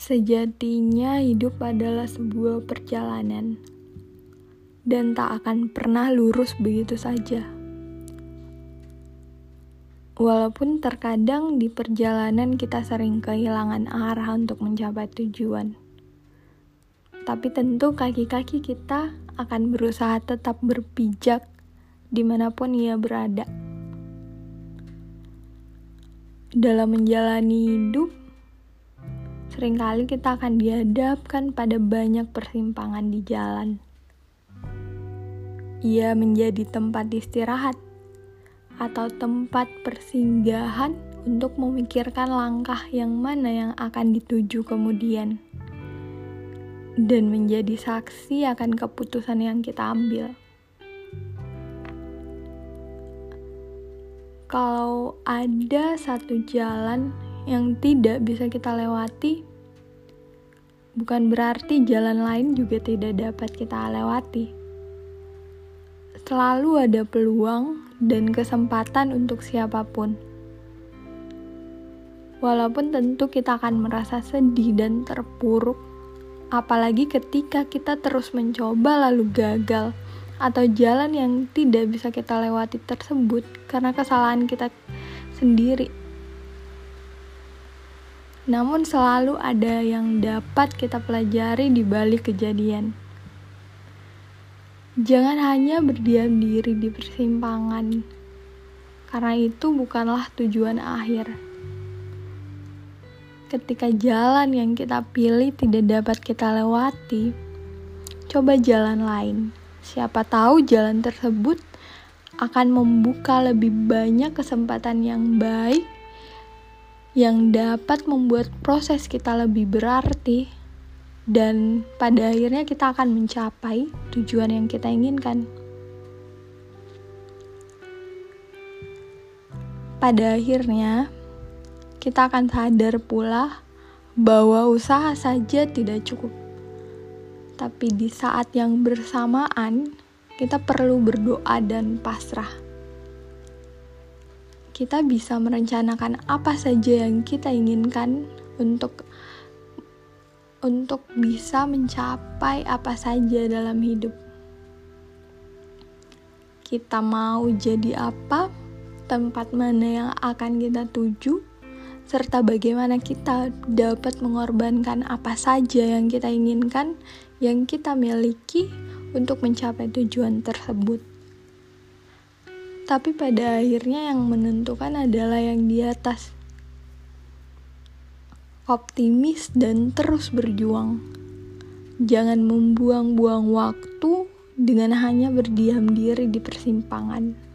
Sejatinya hidup adalah sebuah perjalanan dan tak akan pernah lurus begitu saja. Walaupun terkadang di perjalanan kita sering kehilangan arah untuk mencapai tujuan. Tapi tentu kaki-kaki kita akan berusaha tetap berpijak di mana pun ia berada. Dalam menjalani hidup, sering kali kita akan dihadapkan pada banyak persimpangan di jalan. Ia menjadi tempat istirahat atau tempat persinggahan untuk memikirkan langkah yang mana yang akan dituju kemudian dan menjadi saksi akan keputusan yang kita ambil. Kalau ada satu jalan yang tidak bisa kita lewati, bukan berarti jalan lain juga tidak dapat kita lewati. Selalu ada peluang dan kesempatan untuk siapa pun. Walaupun tentu kita akan merasa sedih dan terpuruk, apalagi ketika kita terus mencoba lalu gagal, atau jalan yang tidak bisa kita lewati tersebut karena kesalahan kita sendiri. Namun selalu ada yang dapat kita pelajari di balik kejadian. Jangan hanya berdiam diri di persimpangan, karena itu bukanlah tujuan akhir. Ketika jalan yang kita pilih tidak dapat kita lewati, coba jalan lain. Siapa tahu jalan tersebut akan membuka lebih banyak kesempatan yang baik yang dapat membuat proses kita lebih berarti dan pada akhirnya kita akan mencapai tujuan yang kita inginkan. Pada akhirnya, kita akan sadar pula bahwa usaha saja tidak cukup. Tapi di saat yang bersamaan, kita perlu berdoa dan pasrah kita bisa merencanakan apa saja yang kita inginkan untuk untuk bisa mencapai apa saja dalam hidup. Kita mau jadi apa, tempat mana yang akan kita tuju, serta bagaimana kita dapat mengorbankan apa saja yang kita inginkan, yang kita miliki untuk mencapai tujuan tersebut tapi pada akhirnya yang menentukan adalah yang di atas. Optimis dan terus berjuang. Jangan membuang-buang waktu dengan hanya berdiam diri di persimpangan.